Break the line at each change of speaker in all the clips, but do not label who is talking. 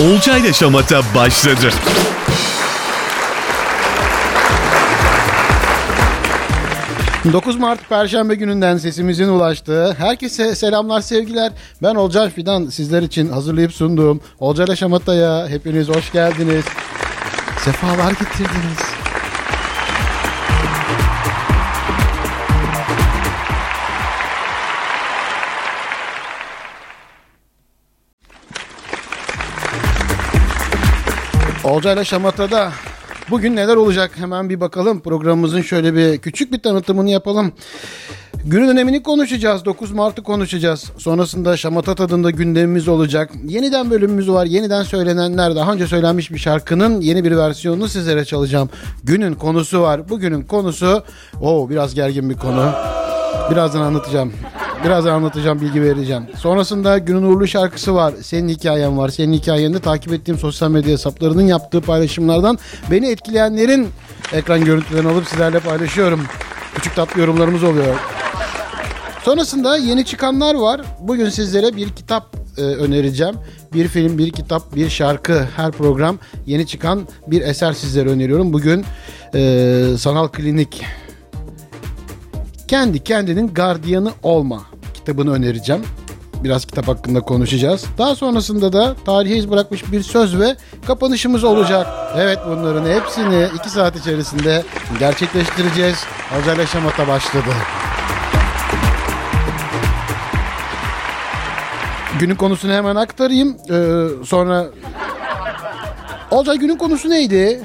Olcay Şamata başladı.
Şimdi 9 Mart Perşembe gününden sesimizin ulaştığı herkese selamlar sevgiler. Ben Olcay Fidan sizler için hazırlayıp sunduğum Olcay Şamata'ya hepiniz hoş geldiniz. Sefalar getirdiniz. Olcayla Şamata'da bugün neler olacak hemen bir bakalım. Programımızın şöyle bir küçük bir tanıtımını yapalım. Günün önemini konuşacağız. 9 Mart'ı konuşacağız. Sonrasında Şamata tadında gündemimiz olacak. Yeniden bölümümüz var. Yeniden söylenenler, daha önce söylenmiş bir şarkının yeni bir versiyonunu sizlere çalacağım. Günün konusu var. Bugünün konusu, o biraz gergin bir konu. Birazdan anlatacağım. Birazdan anlatacağım, bilgi vereceğim. Sonrasında günün uğurlu şarkısı var. Senin hikayen var. Senin hikayende takip ettiğim sosyal medya hesaplarının yaptığı paylaşımlardan beni etkileyenlerin ekran görüntülerini alıp sizlerle paylaşıyorum. Küçük tatlı yorumlarımız oluyor. Sonrasında yeni çıkanlar var. Bugün sizlere bir kitap e, önereceğim. Bir film, bir kitap, bir şarkı, her program yeni çıkan bir eser sizlere öneriyorum. Bugün e, Sanal Klinik kendi kendinin gardiyanı olma kitabını önereceğim. Biraz kitap hakkında konuşacağız. Daha sonrasında da tarihe iz bırakmış bir söz ve kapanışımız olacak. Evet bunların hepsini 2 saat içerisinde gerçekleştireceğiz. Özel Şamata başladı. Günün konusunu hemen aktarayım. Ee, sonra... Olcay günün konusu neydi?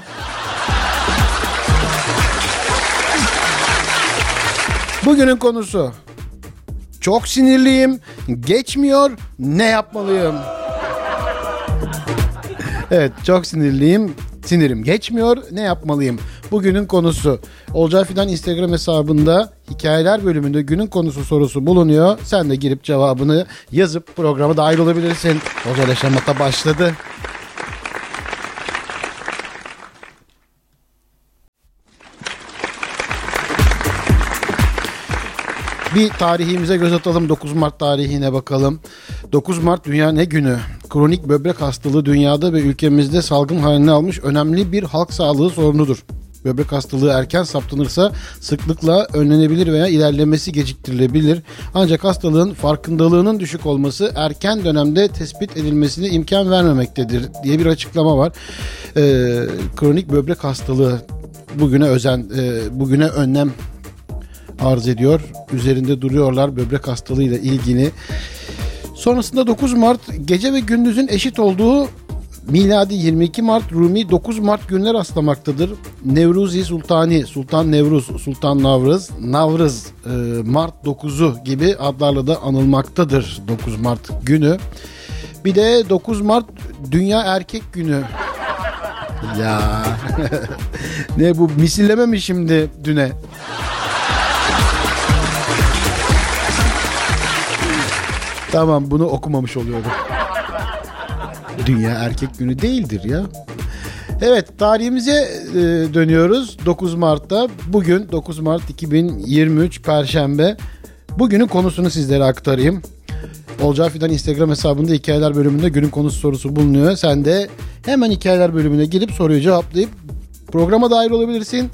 Bugünün konusu. Çok sinirliyim. Geçmiyor. Ne yapmalıyım? evet çok sinirliyim. Sinirim geçmiyor. Ne yapmalıyım? Bugünün konusu. Olcay Fidan Instagram hesabında hikayeler bölümünde günün konusu sorusu bulunuyor. Sen de girip cevabını yazıp programa dahil olabilirsin. Olcay Şamata başladı. Bir tarihimize göz atalım. 9 Mart tarihine bakalım. 9 Mart Dünya ne günü? Kronik böbrek hastalığı dünyada ve ülkemizde salgın halini almış önemli bir halk sağlığı sorunudur. Böbrek hastalığı erken saptanırsa sıklıkla önlenebilir veya ilerlemesi geciktirilebilir. Ancak hastalığın farkındalığının düşük olması erken dönemde tespit edilmesine imkan vermemektedir diye bir açıklama var. Ee, kronik böbrek hastalığı bugüne özen, e, bugüne önlem arz ediyor. Üzerinde duruyorlar böbrek hastalığıyla ilgili. Sonrasında 9 Mart gece ve gündüzün eşit olduğu miladi 22 Mart Rumi 9 Mart günler rastlamaktadır. Nevruzi Sultani, Sultan Nevruz, Sultan Navrız, Navrız e, Mart 9'u gibi adlarla da anılmaktadır 9 Mart günü. Bir de 9 Mart Dünya Erkek Günü. Ya ne bu misilleme mi şimdi düne? Tamam bunu okumamış oluyordum. Dünya Erkek Günü değildir ya. Evet tarihimize e, dönüyoruz. 9 Mart'ta bugün 9 Mart 2023 Perşembe. Bugünün konusunu sizlere aktarayım. Olcay Fidan Instagram hesabında hikayeler bölümünde günün konusu sorusu bulunuyor. Sen de hemen hikayeler bölümüne girip soruyu cevaplayıp programa dahil olabilirsin.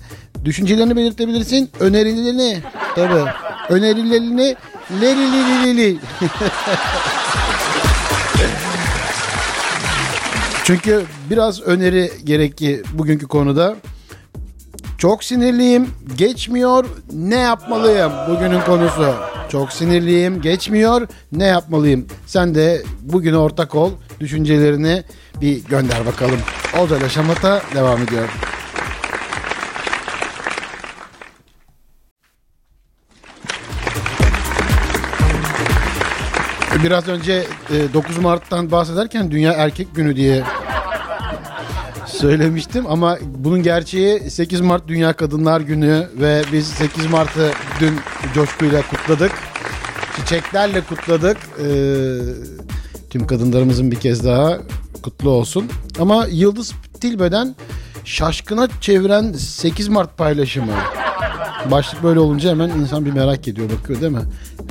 Düşüncelerini belirtebilirsin. Önerilerini tabii önerilerini Leli lili lili. Çünkü biraz öneri gerekli bugünkü konuda. Çok sinirliyim, geçmiyor, ne yapmalıyım? Bugünün konusu. Çok sinirliyim, geçmiyor, ne yapmalıyım? Sen de bugüne ortak ol, düşüncelerini bir gönder bakalım. Olcayla Şamata devam ediyor. Biraz önce 9 Mart'tan bahsederken Dünya Erkek Günü diye söylemiştim ama bunun gerçeği 8 Mart Dünya Kadınlar Günü ve biz 8 Mart'ı dün coşkuyla kutladık. Çiçeklerle kutladık. Ee, tüm kadınlarımızın bir kez daha kutlu olsun. Ama Yıldız Tilbe'den şaşkına çeviren 8 Mart paylaşımı. Başlık böyle olunca hemen insan bir merak ediyor bakıyor değil mi?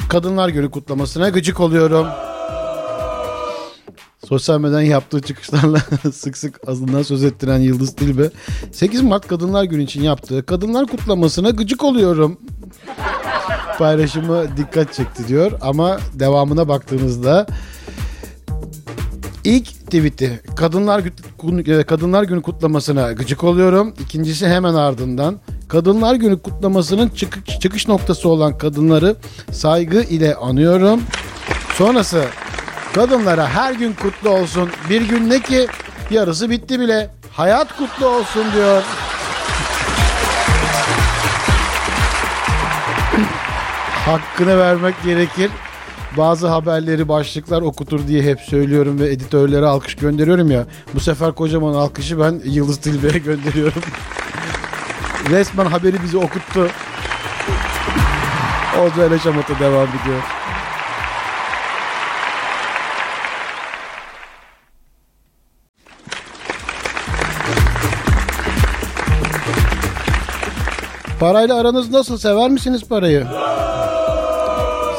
Kadınlar Günü kutlamasına gıcık oluyorum. Sosyal medyadan yaptığı çıkışlarla sık sık azından söz ettiren Yıldız Tilbe 8 Mart Kadınlar Günü için yaptığı kadınlar kutlamasına gıcık oluyorum paylaşımı dikkat çekti diyor ama devamına baktığınızda ilk tweet'i Kadınlar e, Kadınlar Günü kutlamasına gıcık oluyorum. İkincisi hemen ardından Kadınlar Günü kutlamasının çıkış, çıkış noktası olan kadınları saygı ile anıyorum. Sonrası kadınlara her gün kutlu olsun. Bir gün ne ki yarısı bitti bile. Hayat kutlu olsun diyor. Hakkını vermek gerekir. Bazı haberleri başlıklar okutur diye hep söylüyorum ve editörlere alkış gönderiyorum ya. Bu sefer kocaman alkışı ben Yıldız Tilbe'ye gönderiyorum. Resmen haberi bizi okuttu. O böyle şamata devam ediyor. Parayla aranız nasıl? Sever misiniz parayı?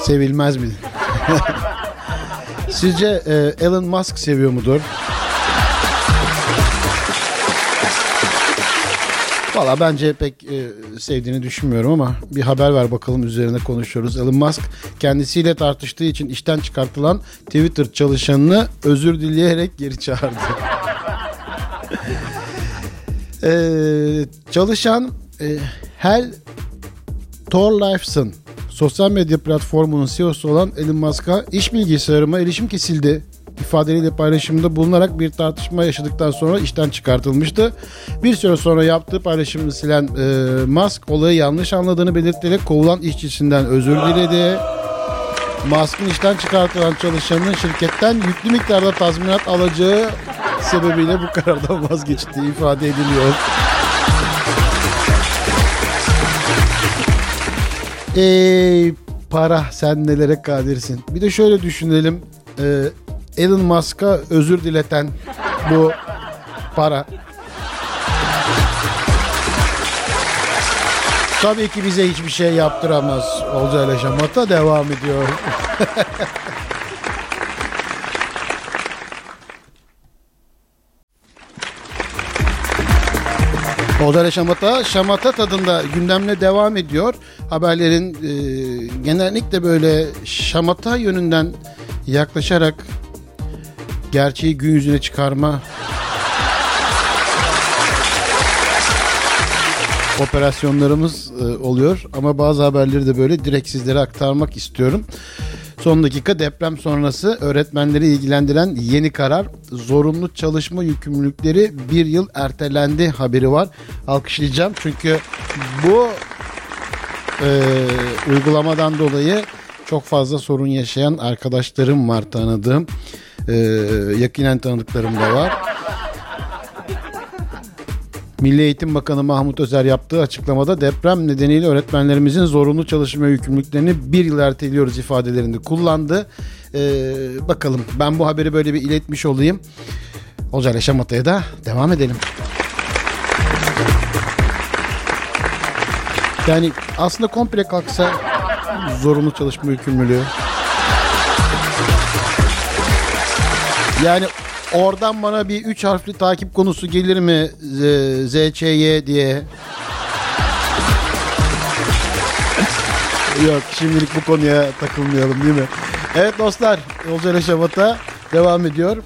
Sevilmez mi? Sizce e, Elon Musk seviyor mudur? Valla bence pek e, sevdiğini düşünmüyorum ama bir haber ver bakalım üzerine konuşuyoruz. Elon Musk kendisiyle tartıştığı için işten çıkartılan Twitter çalışanını özür dileyerek geri çağırdı. Ee, çalışan e, Hal Thorleifson sosyal medya platformunun CEO'su olan Elon Musk'a iş bilgisayarıma erişim kesildi ifadeleriyle paylaşımda bulunarak bir tartışma yaşadıktan sonra işten çıkartılmıştı. Bir süre sonra yaptığı paylaşımı silen e, Musk olayı yanlış anladığını belirterek kovulan işçisinden özür diledi. Musk'ın işten çıkartılan çalışanının şirketten yüklü miktarda tazminat alacağı sebebiyle bu karardan vazgeçtiği ifade ediliyor. Ey para sen nelere kadirsin. Bir de şöyle düşünelim. Ee, Elon Musk'a özür dileten bu para. Tabii ki bize hiçbir şey yaptıramaz. Olcayla Şamata devam ediyor. Olcayla Şamata, Şamata tadında gündemle devam ediyor. Haberlerin e, genellikle böyle Şamata yönünden yaklaşarak gerçeği gün yüzüne çıkarma operasyonlarımız e, oluyor ama bazı haberleri de böyle direkt sizlere aktarmak istiyorum. Son dakika deprem sonrası öğretmenleri ilgilendiren yeni karar zorunlu çalışma yükümlülükleri bir yıl ertelendi haberi var. Alkışlayacağım çünkü bu e, uygulamadan dolayı çok fazla sorun yaşayan arkadaşlarım var tanıdığım. E, yakinen tanıdıklarım da var. Milli Eğitim Bakanı Mahmut Özer yaptığı açıklamada deprem nedeniyle öğretmenlerimizin zorunlu çalışma yükümlülüklerini bir yıl erteliyoruz ifadelerini kullandı. Ee, bakalım ben bu haberi böyle bir iletmiş olayım. Olcay Şamata'ya da devam edelim. Yani aslında komple kalksa zorunlu çalışma yükümlülüğü. Yani oradan bana bir üç harfli takip konusu gelir mi Z, ZÇY diye. Yok şimdilik bu konuya takılmayalım değil mi? Evet dostlar Olcay Şamata devam ediyor.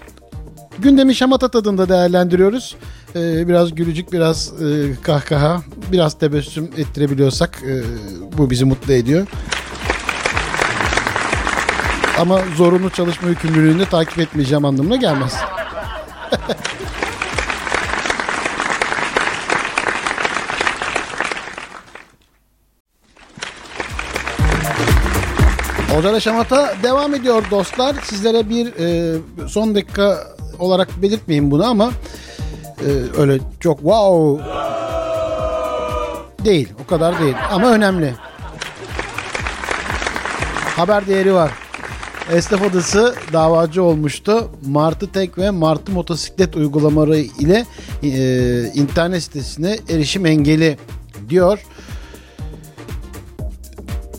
Gündemi şamata tadında değerlendiriyoruz. Ee, biraz gülücük, biraz e, kahkaha, biraz tebessüm ettirebiliyorsak e, bu bizi mutlu ediyor. Ama zorunlu çalışma yükümlülüğünü takip etmeyeceğim anlamına gelmez. Ocak Şamata devam ediyor dostlar. Sizlere bir e, son dakika olarak belirtmeyeyim bunu ama e, öyle çok wow değil. O kadar değil ama önemli. Haber değeri var. Esnaf Odası davacı olmuştu. Martı Tek ve Martı Motosiklet uygulamaları ile e, internet sitesine erişim engeli diyor.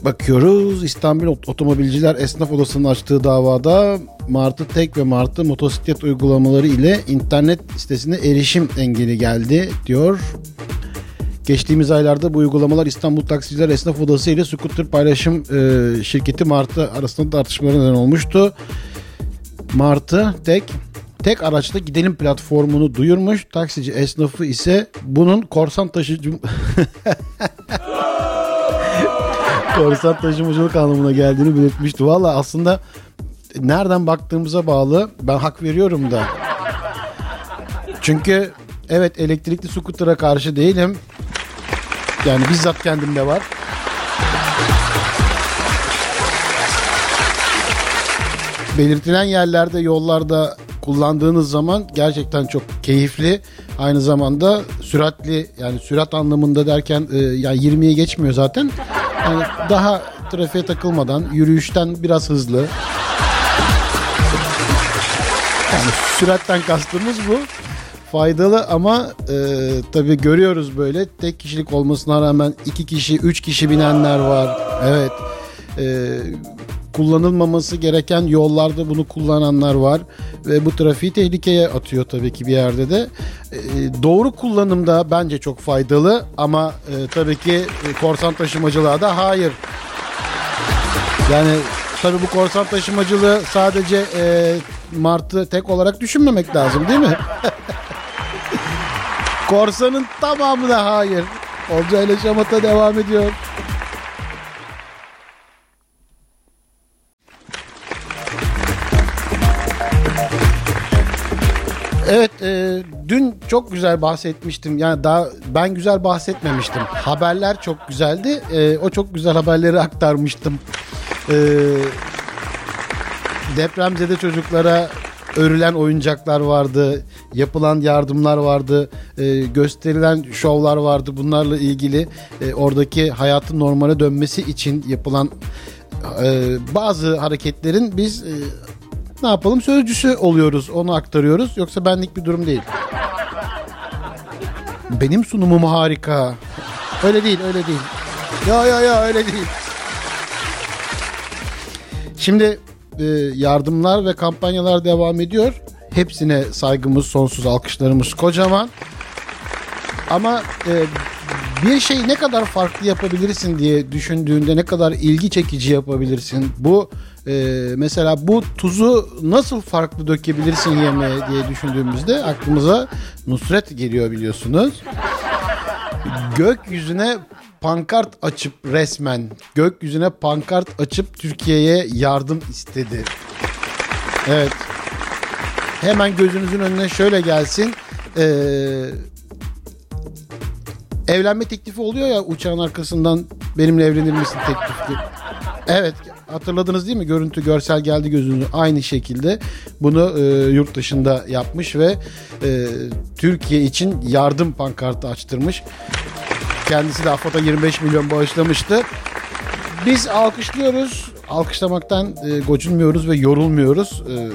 Bakıyoruz İstanbul Otomobilciler Esnaf Odası'nın açtığı davada Martı Tek ve Martı motosiklet uygulamaları ile internet sitesine erişim engeli geldi diyor. Geçtiğimiz aylarda bu uygulamalar İstanbul Taksiciler Esnaf Odası ile scooter paylaşım e, şirketi Martı arasında tartışmalara neden olmuştu. Martı Tek tek araçla gidelim platformunu duyurmuş. Taksici esnafı ise bunun korsan taşıcı korsan taşımacılık anlamına geldiğini belirtmişti. Valla aslında nereden baktığımıza bağlı. Ben hak veriyorum da. Çünkü evet elektrikli scooter'a karşı değilim. Yani bizzat kendimde var. Belirtilen yerlerde, yollarda kullandığınız zaman gerçekten çok keyifli. Aynı zamanda süratli yani sürat anlamında derken e, yani 20'ye geçmiyor zaten. Yani daha trafiğe takılmadan yürüyüşten biraz hızlı. Yani süratten kastımız bu. Faydalı ama e, tabii görüyoruz böyle tek kişilik olmasına rağmen iki kişi, üç kişi binenler var. Evet. E, kullanılmaması gereken yollarda bunu kullananlar var ve bu trafiği tehlikeye atıyor tabii ki bir yerde de. E, doğru kullanımda bence çok faydalı ama e, tabii ki e, korsan taşımacılığa da hayır. Yani tabii bu korsan taşımacılığı sadece e, Martı tek olarak düşünmemek lazım değil mi? Korsanın tamamına hayır. Olcay ile Şamata devam ediyor. Evet, e, dün çok güzel bahsetmiştim. Yani daha ben güzel bahsetmemiştim. Haberler çok güzeldi. E, o çok güzel haberleri aktarmıştım. E, depremzede çocuklara örülen oyuncaklar vardı, yapılan yardımlar vardı, e, gösterilen şovlar vardı. Bunlarla ilgili e, oradaki hayatın normale dönmesi için yapılan e, bazı hareketlerin biz e, ne yapalım sözcüsü oluyoruz, onu aktarıyoruz. Yoksa benlik bir durum değil. Benim sunumum harika. Öyle değil, öyle değil. Ya ya ya öyle değil. Şimdi yardımlar ve kampanyalar devam ediyor. Hepsine saygımız sonsuz, alkışlarımız kocaman. Ama e, bir şeyi ne kadar farklı yapabilirsin diye düşündüğünde ne kadar ilgi çekici yapabilirsin. Bu e, mesela bu tuzu nasıl farklı dökebilirsin yemeğe diye düşündüğümüzde aklımıza Nusret geliyor biliyorsunuz. Gökyüzüne pankart açıp resmen gökyüzüne pankart açıp Türkiye'ye yardım istedi. Evet. Hemen gözünüzün önüne şöyle gelsin. Ee, evlenme teklifi oluyor ya uçağın arkasından benimle evlenir misin teklifi. Evet hatırladınız değil mi? Görüntü görsel geldi gözünüze aynı şekilde bunu e, yurt dışında yapmış ve e, Türkiye için yardım pankartı açtırmış. Kendisi de AFAD'a 25 milyon bağışlamıştı. Biz alkışlıyoruz. Alkışlamaktan e, gocunmuyoruz ve yorulmuyoruz. E,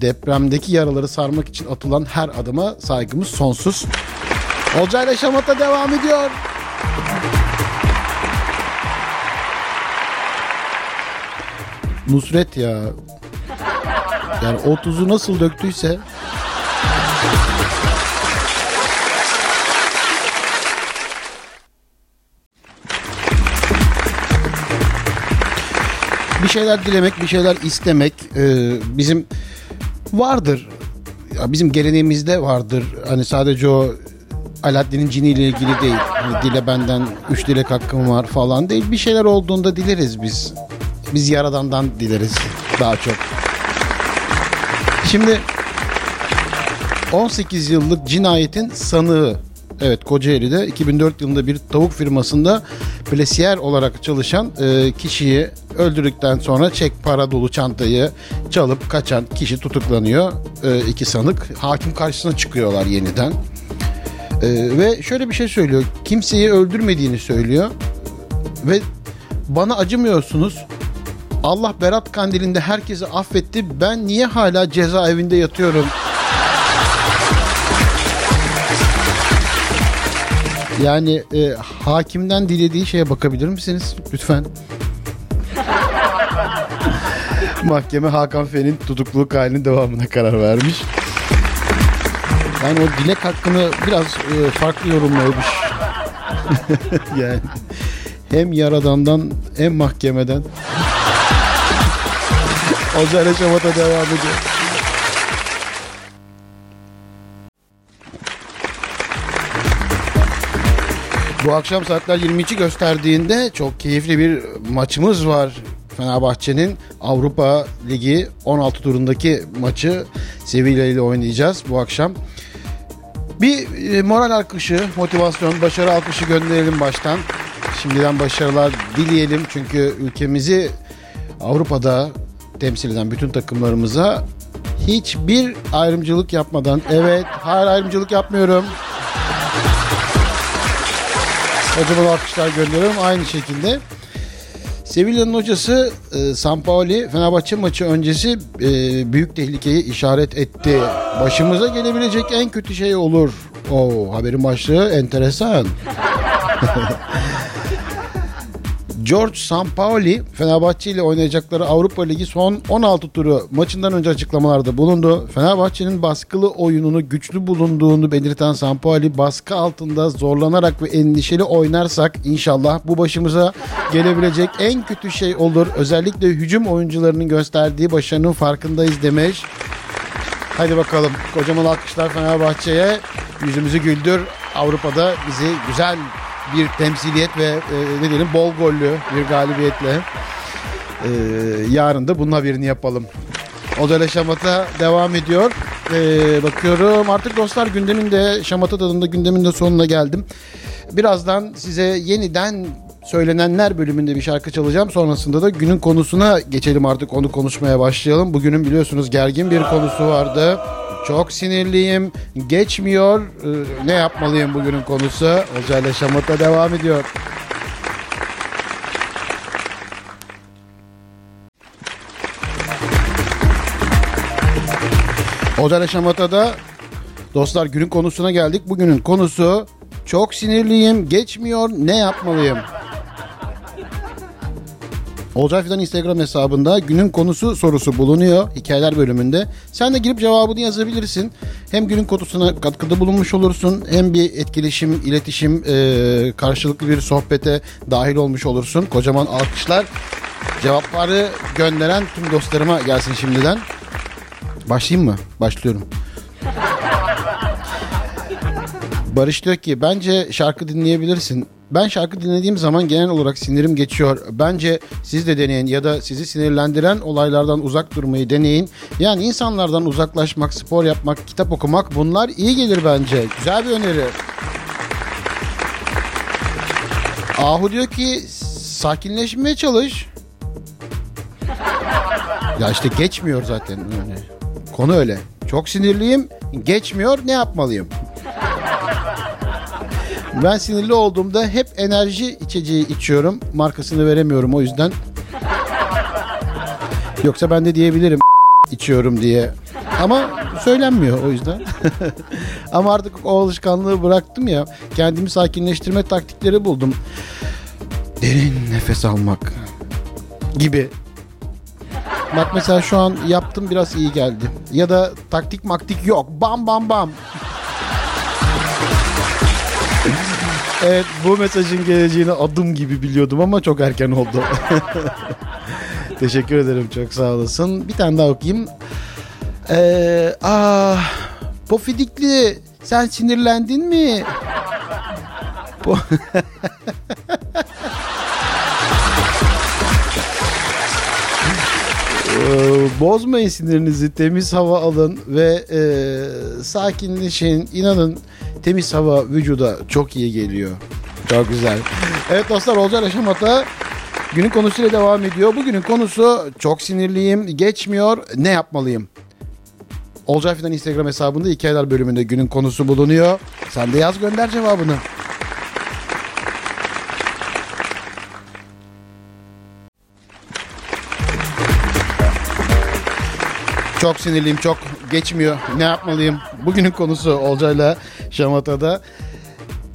depremdeki yaraları sarmak için atılan her adıma saygımız sonsuz. Olcayla Şamata devam ediyor. Nusret ya. Yani o tuzu nasıl döktüyse bir şeyler dilemek, bir şeyler istemek e, bizim vardır. Ya bizim geleneğimizde vardır. Hani sadece o Alaaddin'in ciniyle ilgili değil. Hani dile benden üç dilek hakkım var falan değil. Bir şeyler olduğunda dileriz biz. Biz Yaradan'dan dileriz daha çok. Şimdi 18 yıllık cinayetin sanığı Evet Kocaeli'de 2004 yılında bir tavuk firmasında plesiyer olarak çalışan e, kişiyi öldürdükten sonra çek para dolu çantayı çalıp kaçan kişi tutuklanıyor. E, iki sanık hakim karşısına çıkıyorlar yeniden. E, ve şöyle bir şey söylüyor. Kimseyi öldürmediğini söylüyor. Ve bana acımıyorsunuz. Allah Berat Kandili'nde herkesi affetti. Ben niye hala cezaevinde yatıyorum? Yani e, hakimden dilediği şeye bakabilir misiniz lütfen? Mahkeme Hakan F'nin tutukluluk halinin devamına karar vermiş. Yani o dilek hakkını biraz e, farklı yorumlamış. yani hem yaradandan hem mahkemeden. Ozel Şamat'a devam ediyor. Bu akşam saatler 22 gösterdiğinde çok keyifli bir maçımız var. Fenerbahçe'nin Avrupa Ligi 16 turundaki maçı Sevilla ile oynayacağız bu akşam. Bir e, moral alkışı, motivasyon, başarı alkışı gönderelim baştan. Şimdiden başarılar dileyelim çünkü ülkemizi Avrupa'da temsil eden bütün takımlarımıza hiçbir ayrımcılık yapmadan, evet hayır ayrımcılık yapmıyorum. Kocaman alkışlar gönderiyorum aynı şekilde. Sevilla'nın hocası e, Sampaoli Fenerbahçe maçı öncesi e, büyük tehlikeyi işaret etti. Başımıza gelebilecek en kötü şey olur. O haberin başlığı enteresan. George Sampaoli Fenerbahçe ile oynayacakları Avrupa Ligi son 16 turu maçından önce açıklamalarda bulundu. Fenerbahçe'nin baskılı oyununu güçlü bulunduğunu belirten Sampaoli baskı altında zorlanarak ve endişeli oynarsak inşallah bu başımıza gelebilecek en kötü şey olur. Özellikle hücum oyuncularının gösterdiği başarının farkındayız demiş. Hadi bakalım kocaman alkışlar Fenerbahçe'ye. Yüzümüzü güldür. Avrupa'da bizi güzel bir temsiliyet ve e, ne diyelim bol gollü bir galibiyetle e, yarın da bunun haberini yapalım. Odele Şamata devam ediyor. E, bakıyorum artık dostlar gündemin de Şamata tadında gündemin de sonuna geldim. Birazdan size yeniden söylenenler bölümünde bir şarkı çalacağım. Sonrasında da günün konusuna geçelim artık onu konuşmaya başlayalım. Bugünün biliyorsunuz gergin bir konusu vardı. Çok sinirliyim. Geçmiyor. Ee, ne yapmalıyım bugünün konusu? Olcayla Şamata devam ediyor. Olcayla Şamata'da dostlar günün konusuna geldik. Bugünün konusu çok sinirliyim. Geçmiyor. Ne yapmalıyım? Olcay Fidan Instagram hesabında günün konusu sorusu bulunuyor hikayeler bölümünde. Sen de girip cevabını yazabilirsin. Hem günün konusuna katkıda bulunmuş olursun hem bir etkileşim, iletişim, e, karşılıklı bir sohbete dahil olmuş olursun. Kocaman alkışlar. Cevapları gönderen tüm dostlarıma gelsin şimdiden. Başlayayım mı? Başlıyorum. Barış diyor ki bence şarkı dinleyebilirsin. Ben şarkı dinlediğim zaman genel olarak sinirim geçiyor. Bence siz de deneyin ya da sizi sinirlendiren olaylardan uzak durmayı deneyin. Yani insanlardan uzaklaşmak, spor yapmak, kitap okumak bunlar iyi gelir bence. Güzel bir öneri. Ahu diyor ki sakinleşmeye çalış. Ya işte geçmiyor zaten. Konu öyle. Çok sinirliyim. Geçmiyor. Ne yapmalıyım? Ben sinirli olduğumda hep enerji içeceği içiyorum. Markasını veremiyorum o yüzden. Yoksa ben de diyebilirim içiyorum diye. Ama söylenmiyor o yüzden. Ama artık o alışkanlığı bıraktım ya. Kendimi sakinleştirme taktikleri buldum. Derin nefes almak gibi. Bak mesela şu an yaptım biraz iyi geldi. Ya da taktik maktik yok. Bam bam bam. Evet bu mesajın geleceğini adım gibi biliyordum ama çok erken oldu. Teşekkür ederim çok sağ olasın. Bir tane daha okuyayım. Ee, ah, Pofidikli sen sinirlendin mi? Po- Ee, Bozmayın sinirinizi, temiz hava alın ve e, sakinleşin. İnanın temiz hava vücuda çok iyi geliyor. Çok güzel. Evet dostlar Olcay Yaşamat'a günün konusuyla devam ediyor. Bugünün konusu çok sinirliyim, geçmiyor, ne yapmalıyım? Olcay Fidan Instagram hesabında hikayeler bölümünde günün konusu bulunuyor. Sen de yaz gönder cevabını. Çok sinirliyim çok geçmiyor. Ne yapmalıyım? Bugünün konusu Olcay'la Şamata'da.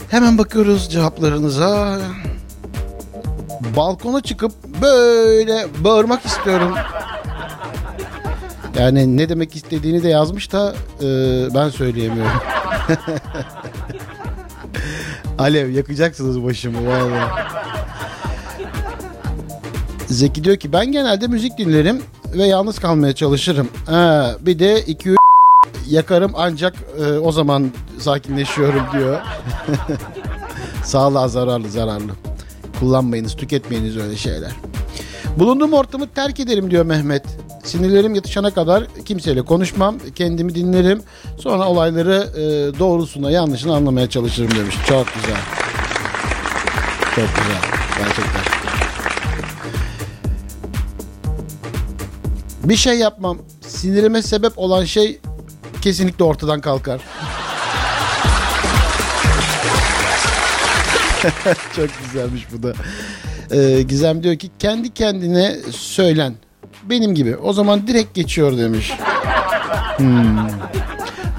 Hemen bakıyoruz cevaplarınıza. Balkona çıkıp böyle bağırmak istiyorum. Yani ne demek istediğini de yazmış da e, ben söyleyemiyorum. Alev yakacaksınız başımı vallahi. Zeki diyor ki ben genelde müzik dinlerim ve yalnız kalmaya çalışırım. Ha, bir de 2 yakarım ancak e, o zaman sakinleşiyorum diyor. Sağlığa zararlı zararlı. Kullanmayınız, tüketmeyiniz öyle şeyler. Bulunduğum ortamı terk ederim diyor Mehmet. Sinirlerim yatışana kadar kimseyle konuşmam, kendimi dinlerim. Sonra olayları e, doğrusuna yanlışını anlamaya çalışırım demiş. Çok güzel. Çok güzel. Gerçekten. Bir şey yapmam. Sinirime sebep olan şey kesinlikle ortadan kalkar. Çok güzelmiş bu da. Ee, Gizem diyor ki kendi kendine söylen. Benim gibi. O zaman direkt geçiyor demiş. Hmm.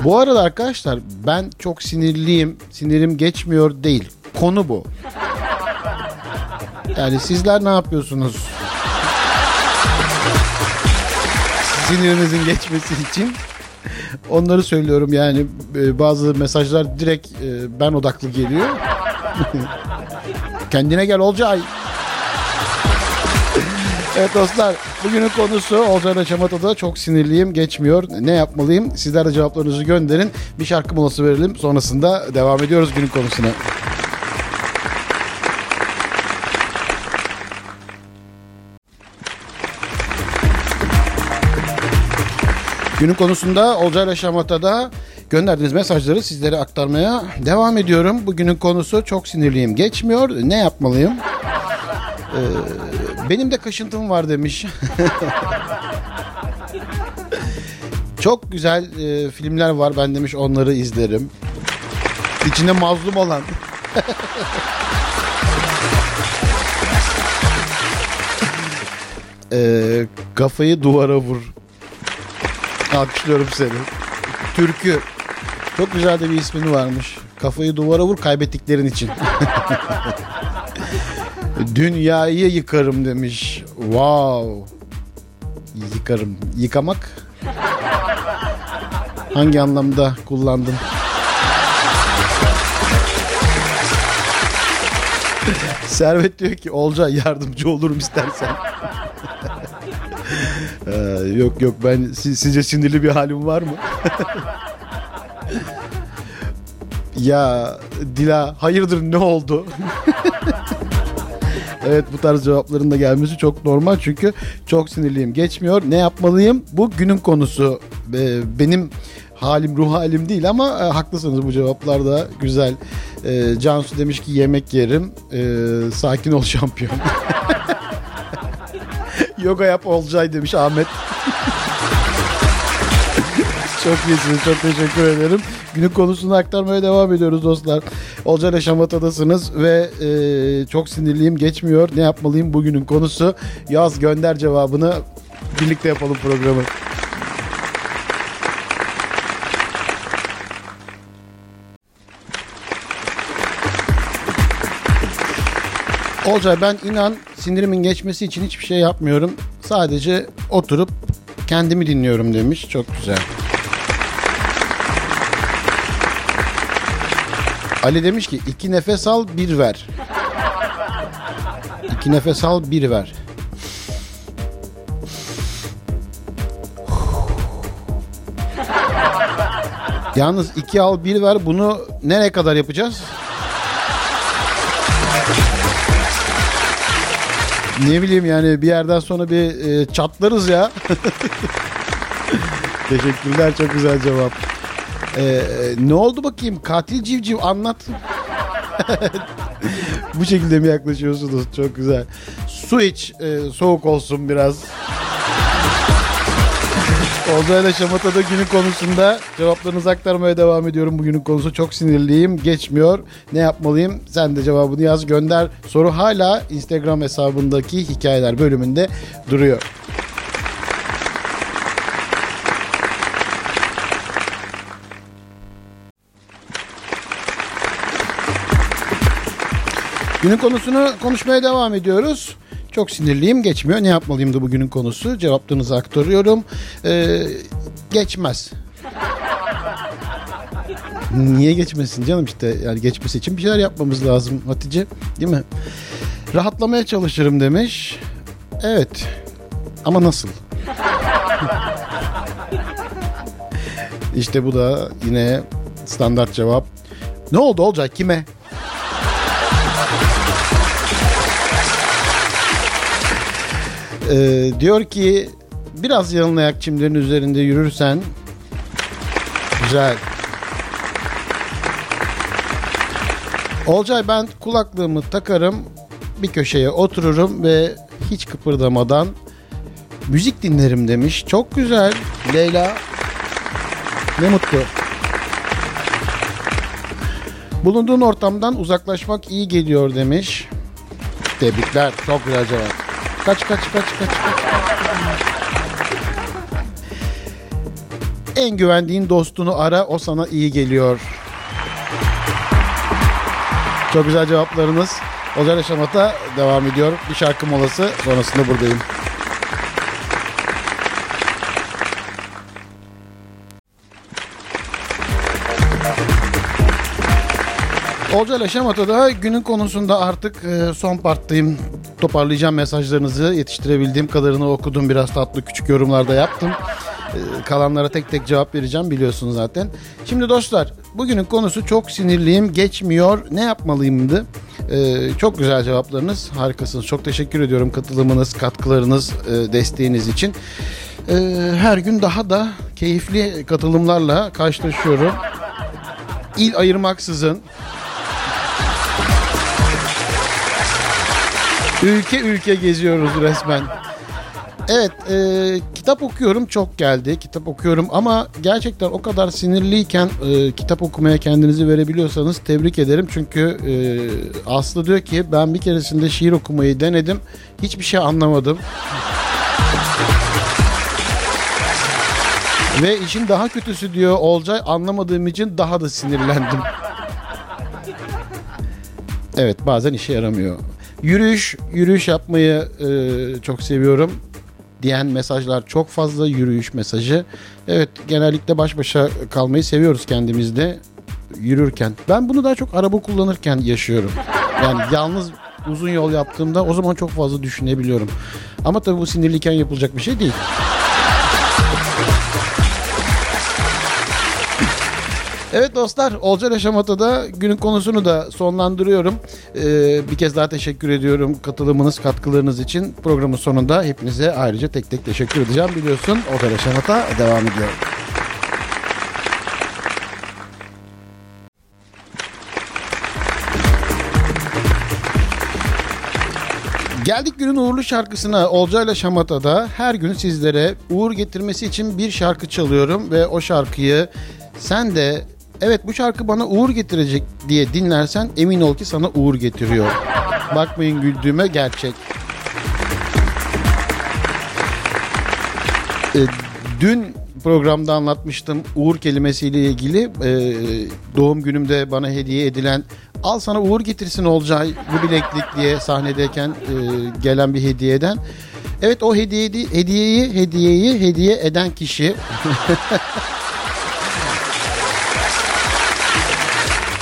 Bu arada arkadaşlar ben çok sinirliyim. Sinirim geçmiyor değil. Konu bu. Yani sizler ne yapıyorsunuz? Sinirinizin geçmesi için onları söylüyorum yani e, bazı mesajlar direkt e, ben odaklı geliyor. Kendine gel Olcay. Evet dostlar bugünün konusu Olcay'la Şamata'da çok sinirliyim geçmiyor. Ne yapmalıyım? Sizler de cevaplarınızı gönderin. Bir şarkı molası verelim. Sonrasında devam ediyoruz günün konusuna. Günün konusunda Olcay'la Şamata'da gönderdiğiniz mesajları sizlere aktarmaya devam ediyorum. Bugünün konusu çok sinirliyim. Geçmiyor. Ne yapmalıyım? Ee, benim de kaşıntım var demiş. çok güzel e, filmler var. Ben demiş onları izlerim. İçinde mazlum olan. Ee, kafayı duvara vur. Alkışlıyorum seni. Türkü. Çok güzel de bir ismini varmış. Kafayı duvara vur kaybettiklerin için. Dünyayı yıkarım demiş. Wow. Yıkarım. Yıkamak? Hangi anlamda kullandın? Servet diyor ki Olca yardımcı olurum istersen. Ee, yok yok ben siz, sizce sinirli bir halim var mı? ya Dila hayırdır ne oldu? evet bu tarz cevapların da gelmesi çok normal çünkü çok sinirliyim. Geçmiyor. Ne yapmalıyım? Bu günün konusu. Ee, benim halim ruh halim değil ama e, haklısınız bu cevaplar da güzel. Ee, Cansu demiş ki yemek yerim. Ee, sakin ol şampiyon. Yoga yap Olcay demiş Ahmet. çok iyisiniz. Çok teşekkür ederim. Günün konusunu aktarmaya devam ediyoruz dostlar. Olcay'la Şamata'dasınız ve e, çok sinirliyim geçmiyor. Ne yapmalıyım bugünün konusu? Yaz gönder cevabını. Birlikte yapalım programı. Olcay ben inan sinirimin geçmesi için hiçbir şey yapmıyorum. Sadece oturup kendimi dinliyorum demiş. Çok güzel. Ali demiş ki iki nefes al bir ver. İki nefes al bir ver. Yalnız iki al bir ver bunu nereye kadar yapacağız? Ne bileyim yani bir yerden sonra bir e, çatlarız ya. Teşekkürler çok güzel cevap. Ee, ne oldu bakayım katil civciv anlat. Bu şekilde mi yaklaşıyorsunuz? Çok güzel. Su iç e, soğuk olsun biraz. Olcayla Şamata'da günün konusunda cevaplarınızı aktarmaya devam ediyorum. Bugünün konusu çok sinirliyim. Geçmiyor. Ne yapmalıyım? Sen de cevabını yaz gönder. Soru hala Instagram hesabındaki hikayeler bölümünde duruyor. Günün konusunu konuşmaya devam ediyoruz. Çok sinirliyim geçmiyor. Ne yapmalıyımdı bugünün konusu? Cevaplarınızı aktarıyorum. Ee, geçmez. Niye geçmesin canım işte yani geçmesi için bir şeyler yapmamız lazım Hatice değil mi? Rahatlamaya çalışırım demiş. Evet ama nasıl? işte bu da yine standart cevap. Ne oldu olacak kime? Ee, diyor ki biraz yalın ayak çimlerin üzerinde yürürsen güzel. Olcay ben kulaklığımı takarım bir köşeye otururum ve hiç kıpırdamadan müzik dinlerim demiş. Çok güzel Leyla. Ne mutlu. Bulunduğun ortamdan uzaklaşmak iyi geliyor demiş. Tebrikler. Çok güzel cevap. Kaç kaç kaç kaç kaç. En güvendiğin dostunu ara o sana iyi geliyor. Çok güzel cevaplarınız. Ozel Şamat'a devam ediyor. Bir şarkı molası sonrasında buradayım. Olcay Şamat'a da günün konusunda artık e, son parttayım. Toparlayacağım mesajlarınızı. Yetiştirebildiğim kadarını okudum. Biraz tatlı küçük yorumlarda yaptım. E, kalanlara tek tek cevap vereceğim biliyorsunuz zaten. Şimdi dostlar bugünün konusu çok sinirliyim geçmiyor ne yapmalıyımdı? E, çok güzel cevaplarınız harikasınız. Çok teşekkür ediyorum katılımınız, katkılarınız, e, desteğiniz için. E, her gün daha da keyifli katılımlarla karşılaşıyorum. İl ayırmaksızın Ülke ülke geziyoruz resmen. Evet, e, kitap okuyorum çok geldi. Kitap okuyorum ama gerçekten o kadar sinirliyken e, kitap okumaya kendinizi verebiliyorsanız tebrik ederim. Çünkü e, Aslı diyor ki ben bir keresinde şiir okumayı denedim. Hiçbir şey anlamadım. Ve işin daha kötüsü diyor Olcay anlamadığım için daha da sinirlendim. Evet bazen işe yaramıyor. Yürüyüş, yürüyüş yapmayı e, çok seviyorum diyen mesajlar çok fazla yürüyüş mesajı. Evet genellikle baş başa kalmayı seviyoruz kendimizde yürürken. Ben bunu daha çok araba kullanırken yaşıyorum. Yani yalnız uzun yol yaptığımda o zaman çok fazla düşünebiliyorum. Ama tabii bu sinirliyken yapılacak bir şey değil. Evet dostlar Olcay Yaşamata'da günün konusunu da sonlandırıyorum. Ee, bir kez daha teşekkür ediyorum katılımınız, katkılarınız için. Programın sonunda hepinize ayrıca tek tek teşekkür edeceğim. Biliyorsun Olcay Yaşamata devam ediyor. Geldik günün uğurlu şarkısına Olcayla Şamata'da her gün sizlere uğur getirmesi için bir şarkı çalıyorum ve o şarkıyı sen de evet bu şarkı bana uğur getirecek diye dinlersen emin ol ki sana uğur getiriyor. Bakmayın güldüğüme gerçek. Ee, dün programda anlatmıştım uğur kelimesiyle ilgili e, doğum günümde bana hediye edilen al sana uğur getirsin Olcay bu bileklik diye sahnedeyken e, gelen bir hediyeden. Evet o hediye, hediyeyi hediyeyi hediye eden kişi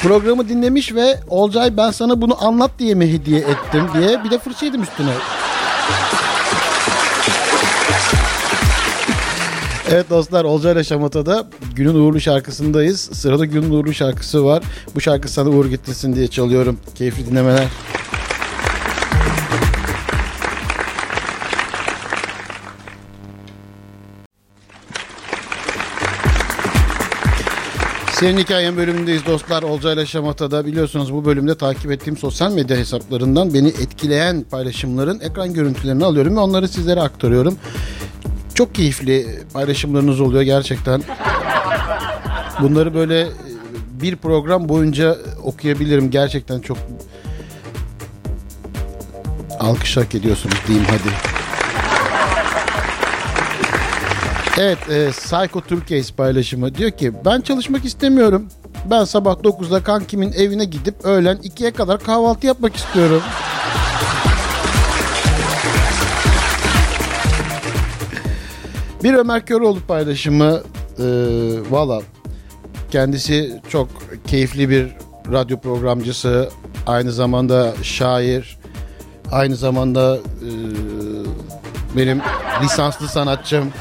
programı dinlemiş ve Olcay ben sana bunu anlat diye mi hediye ettim diye bir de fırça yedim üstüne. Evet dostlar Olcay ile Şamata'da günün uğurlu şarkısındayız. Sırada günün uğurlu şarkısı var. Bu şarkı sana uğur getirsin diye çalıyorum. Keyifli dinlemeler. Senin hikayen bölümündeyiz dostlar. Olcay ile Şamata'da biliyorsunuz bu bölümde takip ettiğim sosyal medya hesaplarından beni etkileyen paylaşımların ekran görüntülerini alıyorum ve onları sizlere aktarıyorum. Çok keyifli paylaşımlarınız oluyor gerçekten. Bunları böyle bir program boyunca okuyabilirim. Gerçekten çok alkış hak ediyorsunuz diyeyim hadi. Evet, e, Psycho Turkeys paylaşımı diyor ki ben çalışmak istemiyorum. Ben sabah 9'da kankimin evine gidip öğlen 2'ye kadar kahvaltı yapmak istiyorum. Bir Ömer Köroğlu paylaşımı e, valla kendisi çok keyifli bir radyo programcısı. Aynı zamanda şair. Aynı zamanda e, benim lisanslı sanatçım.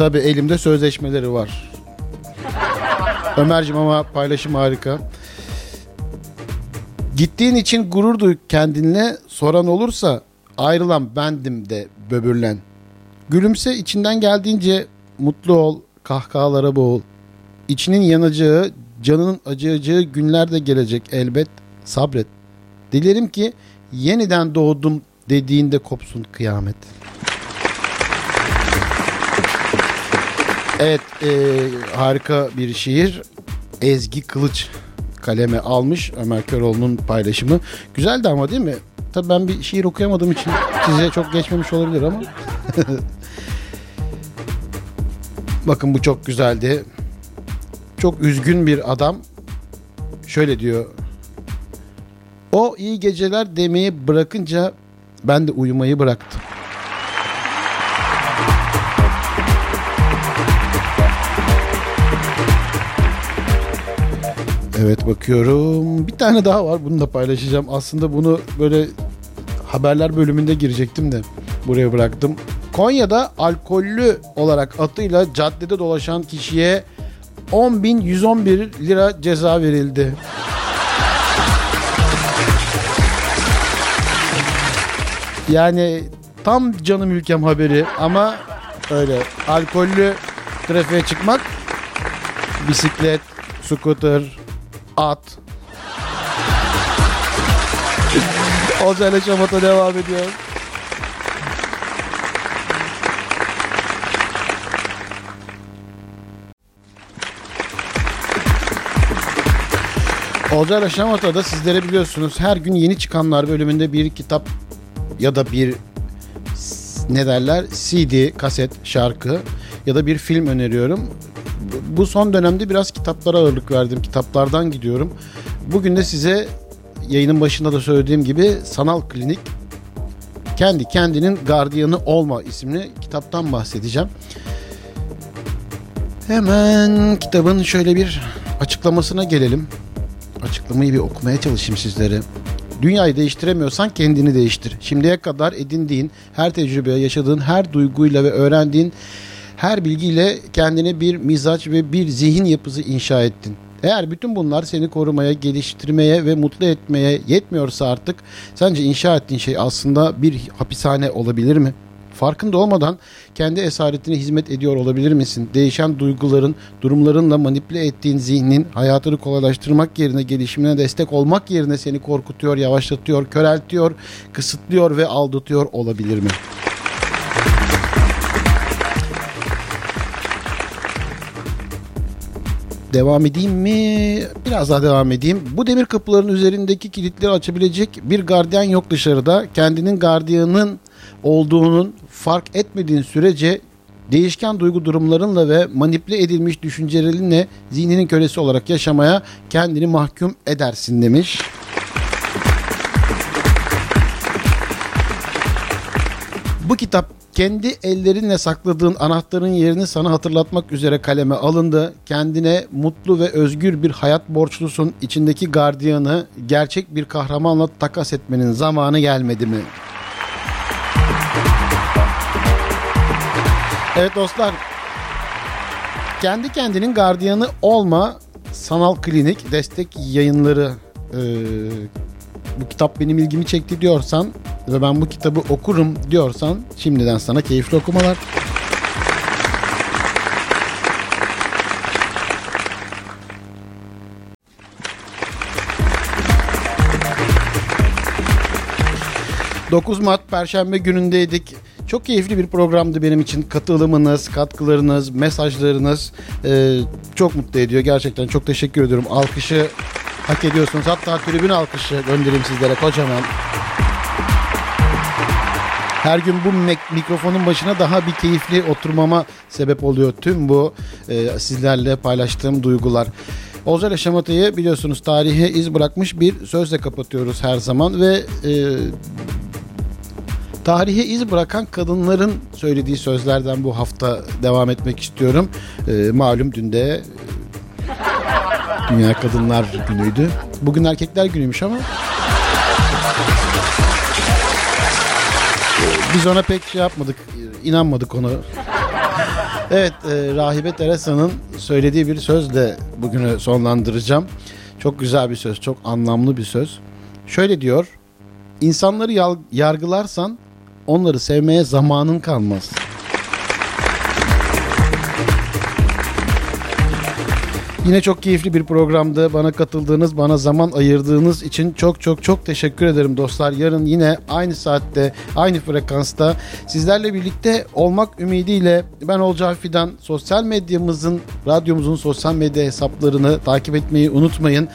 Tabi elimde sözleşmeleri var. Ömer'cim ama paylaşım harika. Gittiğin için gurur duy kendinle soran olursa ayrılan bendim de böbürlen. Gülümse içinden geldiğince mutlu ol, kahkahalara boğul. İçinin yanacağı, canının acıyacağı günler de gelecek elbet. Sabret. Dilerim ki yeniden doğdum dediğinde kopsun kıyamet. Evet, e, harika bir şiir. Ezgi Kılıç kaleme almış Ömer Köroğlu'nun paylaşımı. Güzeldi ama değil mi? Tabii ben bir şiir okuyamadığım için size çok geçmemiş olabilir ama. Bakın bu çok güzeldi. Çok üzgün bir adam. Şöyle diyor. O iyi geceler demeyi bırakınca ben de uyumayı bıraktım. Evet bakıyorum. Bir tane daha var. Bunu da paylaşacağım. Aslında bunu böyle haberler bölümünde girecektim de buraya bıraktım. Konya'da alkollü olarak atıyla caddede dolaşan kişiye 10.111 lira ceza verildi. Yani tam canım ülkem haberi ama öyle alkollü trafiğe çıkmak bisiklet, scooter, at. Olcayla şamata devam ediyor. Olcayla Şamata'da sizlere biliyorsunuz her gün yeni çıkanlar bölümünde bir kitap ya da bir ne derler CD, kaset, şarkı ya da bir film öneriyorum. Bu son dönemde biraz kitaplara ağırlık verdim. Kitaplardan gidiyorum. Bugün de size yayının başında da söylediğim gibi Sanal Klinik kendi kendinin gardiyanı olma isimli kitaptan bahsedeceğim. Hemen kitabın şöyle bir açıklamasına gelelim. Açıklamayı bir okumaya çalışayım sizlere. Dünyayı değiştiremiyorsan kendini değiştir. Şimdiye kadar edindiğin her tecrübe, yaşadığın her duyguyla ve öğrendiğin her bilgiyle kendine bir mizaç ve bir zihin yapısı inşa ettin. Eğer bütün bunlar seni korumaya, geliştirmeye ve mutlu etmeye yetmiyorsa artık sence inşa ettiğin şey aslında bir hapishane olabilir mi? Farkında olmadan kendi esaretine hizmet ediyor olabilir misin? Değişen duyguların, durumlarınla manipüle ettiğin zihnin hayatını kolaylaştırmak yerine gelişimine destek olmak yerine seni korkutuyor, yavaşlatıyor, köreltiyor, kısıtlıyor ve aldatıyor olabilir mi? Devam edeyim mi? Biraz daha devam edeyim. Bu demir kapıların üzerindeki kilitleri açabilecek bir gardiyan yok dışarıda. Kendinin gardiyanın olduğunun fark etmediğin sürece değişken duygu durumlarınla ve manipüle edilmiş düşüncelerinle zihninin kölesi olarak yaşamaya kendini mahkum edersin demiş. Bu kitap kendi ellerinle sakladığın anahtarın yerini sana hatırlatmak üzere kaleme alındı. Kendine mutlu ve özgür bir hayat borçlusun. İçindeki gardiyanı gerçek bir kahramanla takas etmenin zamanı gelmedi mi? Evet dostlar. Kendi kendinin gardiyanı olma sanal klinik destek yayınları ee, bu kitap benim ilgimi çekti diyorsan ve ben bu kitabı okurum diyorsan şimdiden sana keyifli okumalar. ...9 Mart Perşembe günündeydik. Çok keyifli bir programdı benim için. Katılımınız, katkılarınız, mesajlarınız e, çok mutlu ediyor. Gerçekten çok teşekkür ediyorum. Alkışı hak ediyorsunuz. Hatta tribün alkışı göndereyim sizlere kocaman. Her gün bu mikrofonun başına daha bir keyifli oturmama sebep oluyor tüm bu e, sizlerle paylaştığım duygular. Olcay Şamata'yı biliyorsunuz tarihe iz bırakmış bir sözle kapatıyoruz her zaman ve e, Tarihe iz bırakan kadınların söylediği sözlerden bu hafta devam etmek istiyorum. Ee, malum dün de e, Dünya Kadınlar Günü'ydü. Bugün Erkekler Günü'ymüş ama biz ona pek şey yapmadık, inanmadık ona. Evet, e, Rahibe Teresa'nın söylediği bir sözle bugünü sonlandıracağım. Çok güzel bir söz, çok anlamlı bir söz. Şöyle diyor, insanları yargılarsan onları sevmeye zamanın kalmaz. Yine çok keyifli bir programdı. Bana katıldığınız, bana zaman ayırdığınız için çok çok çok teşekkür ederim dostlar. Yarın yine aynı saatte, aynı frekansta sizlerle birlikte olmak ümidiyle ben Olcay Fidan sosyal medyamızın, radyomuzun sosyal medya hesaplarını takip etmeyi unutmayın.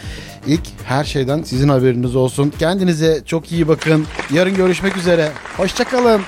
İlk her şeyden sizin haberiniz olsun. Kendinize çok iyi bakın. Yarın görüşmek üzere. Hoşçakalın.